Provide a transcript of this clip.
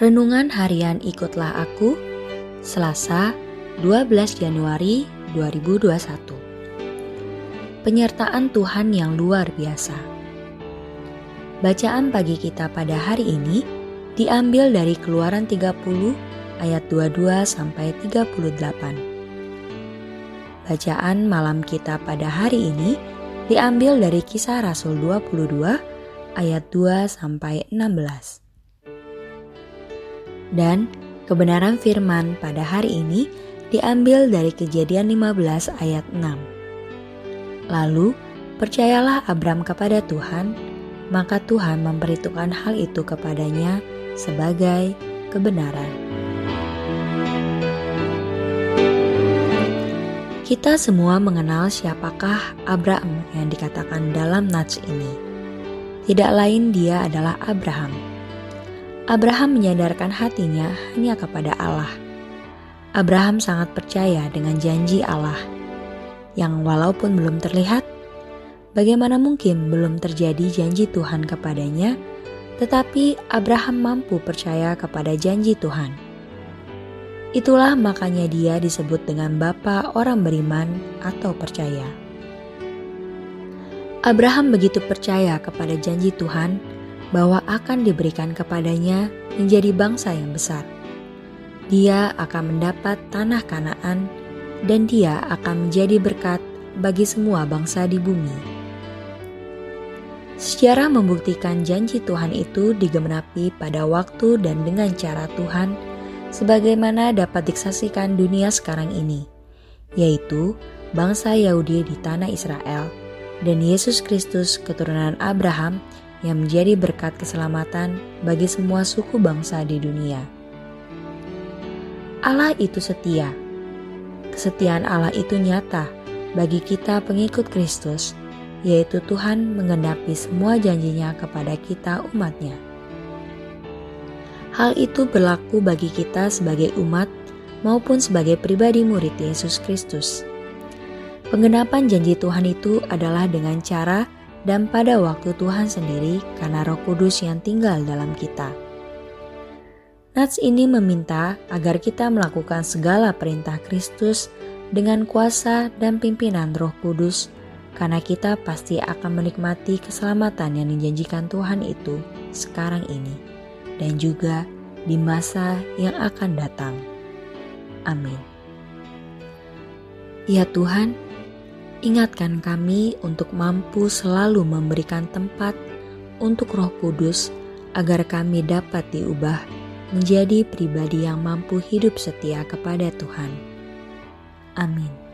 Renungan Harian Ikutlah Aku Selasa 12 Januari 2021 Penyertaan Tuhan yang luar biasa Bacaan pagi kita pada hari ini diambil dari Keluaran 30 ayat 22 sampai 38. Bacaan malam kita pada hari ini diambil dari Kisah Rasul 22 ayat 2 sampai 16. Dan kebenaran firman pada hari ini diambil dari kejadian 15 ayat 6. Lalu, percayalah Abram kepada Tuhan, maka Tuhan memperhitungkan hal itu kepadanya sebagai kebenaran. Kita semua mengenal siapakah Abraham yang dikatakan dalam nats ini. Tidak lain dia adalah Abraham Abraham menyadarkan hatinya hanya kepada Allah. Abraham sangat percaya dengan janji Allah, yang walaupun belum terlihat, bagaimana mungkin belum terjadi janji Tuhan kepadanya, tetapi Abraham mampu percaya kepada janji Tuhan. Itulah makanya dia disebut dengan bapa orang beriman atau percaya. Abraham begitu percaya kepada janji Tuhan bahwa akan diberikan kepadanya menjadi bangsa yang besar. Dia akan mendapat tanah Kanaan, dan dia akan menjadi berkat bagi semua bangsa di bumi. Sejarah membuktikan janji Tuhan itu digemenapi pada waktu dan dengan cara Tuhan, sebagaimana dapat disaksikan dunia sekarang ini, yaitu bangsa Yahudi di tanah Israel dan Yesus Kristus keturunan Abraham yang menjadi berkat keselamatan bagi semua suku bangsa di dunia. Allah itu setia. Kesetiaan Allah itu nyata bagi kita pengikut Kristus, yaitu Tuhan mengenapi semua janjinya kepada kita umatnya. Hal itu berlaku bagi kita sebagai umat maupun sebagai pribadi murid Yesus Kristus. Penggenapan janji Tuhan itu adalah dengan cara dan pada waktu Tuhan sendiri karena Roh Kudus yang tinggal dalam kita. Nats ini meminta agar kita melakukan segala perintah Kristus dengan kuasa dan pimpinan Roh Kudus, karena kita pasti akan menikmati keselamatan yang dijanjikan Tuhan itu sekarang ini dan juga di masa yang akan datang. Amin. Ya Tuhan, Ingatkan kami untuk mampu selalu memberikan tempat untuk Roh Kudus agar kami dapat diubah menjadi pribadi yang mampu hidup setia kepada Tuhan. Amin.